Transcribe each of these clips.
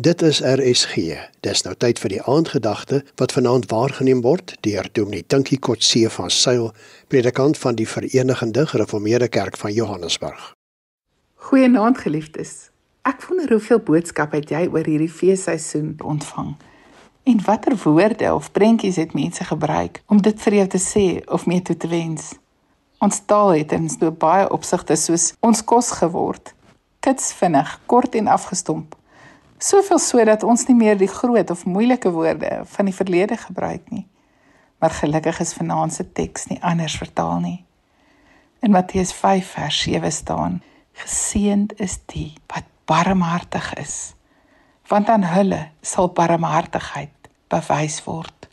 Dit is RSG. Dis nou tyd vir die aandgedagte wat vanaand waargeneem word deur Dominee Tinkie Kotse van Sail, predikant van die Verenigde Gereformeerde Kerk van Johannesburg. Goeienaand geliefdes. Ek wonder hoeveel boodskap het jy oor hierdie feesseisoen ontvang? En watter woorde of prentjies het mense gebruik om dit vir jou te sê of mee toe te wens? Ons taal het in so baie opsigte soos ons kos geword. Kits vinnig, kort en afgestomp. Soveel so dat ons nie meer die groot of moeilike woorde van die verlede gebruik nie. Maar gelukkig is vanaand se teks nie anders vertaal nie. In Matteus 5 vers 7 staan: Geseënd is die wat barmhartig is, want aan hulle sal barmhartigheid bewys word.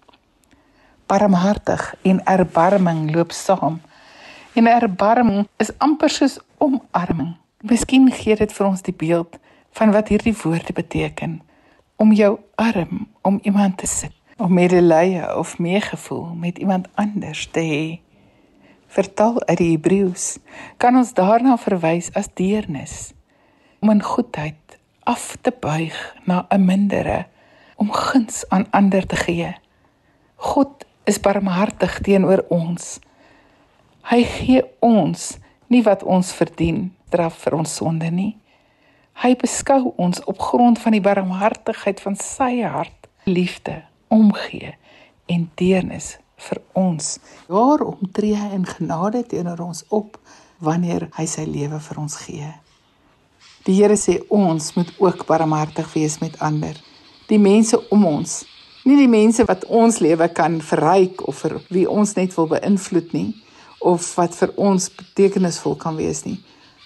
Barmhartig en erbarming loop saam. En erbarming is amper soos omarming. Miskien gee dit vir ons die beeld van wat hierdie woorde beteken. Om jou arm om iemand te sit om medelee of meegevoel met iemand anders te hê. Vertaal uit die Hebreëus kan ons daarna verwys as deernis. Om in goedheid af te buig na 'n mindere om guns aan ander te gee. God is barmhartig teenoor ons. Hy gee ons nie wat ons verdien straf vir ons sonde nie Hy beskou ons op grond van die barmhartigheid van sy hart, liefde, omgee en deernis vir ons. Daarom tree hy in genade teenoor ons op wanneer hy sy lewe vir ons gee. Die Here sê ons moet ook barmhartig wees met ander, die mense om ons, nie die mense wat ons lewe kan verryk of vir wie ons net wil beïnvloed nie of wat vir ons betekenisvol kan wees nie,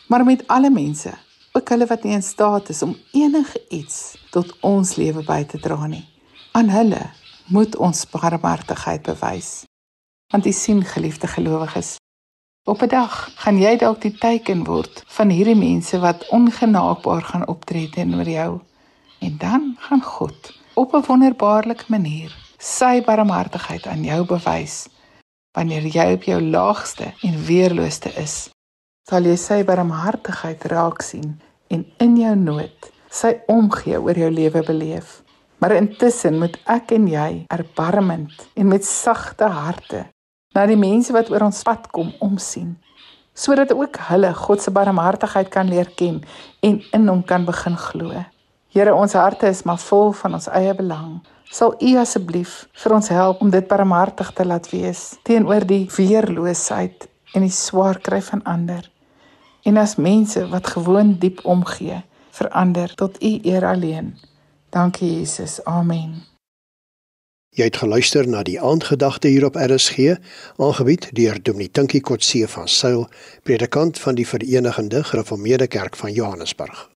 maar met alle mense ook hulle wat nie in staat is om enige iets tot ons lewe by te dra nie. Aan hulle moet ons barmhartigheid bewys. Want u sien geliefde gelowiges, op 'n dag gaan jy dalk die teken word van hierdie mense wat ongenaakbaar gaan optree teenoor jou. En dan gaan God op 'n wonderbaarlike manier sy barmhartigheid aan jou bewys wanneer jy op jou laagste en weerloosste is sal jy sy barmhartigheid raak sien en in jou nood sy omgee oor jou lewe beleef. Maar intussen moet ek en jy erbarmend en met sagte harte na die mense wat oor ons pad kom omsien, sodat ook hulle God se barmhartigheid kan leer ken en in hom kan begin glo. Here, ons harte is maar vol van ons eie belang. Sal U asseblief vir ons help om dit barmhartig te laat wees teenoor die weerloosheid en die swaar kry van ander en as mense wat gewoon diep omgee verander tot u eer alleen. Dankie Jesus. Amen. Jy het geluister na die aandgedagte hier op RSG, aangebied deur Dominee Tinkie Kotse van Sail, predikant van die Verenigde Gereformeerde Kerk van Johannesburg.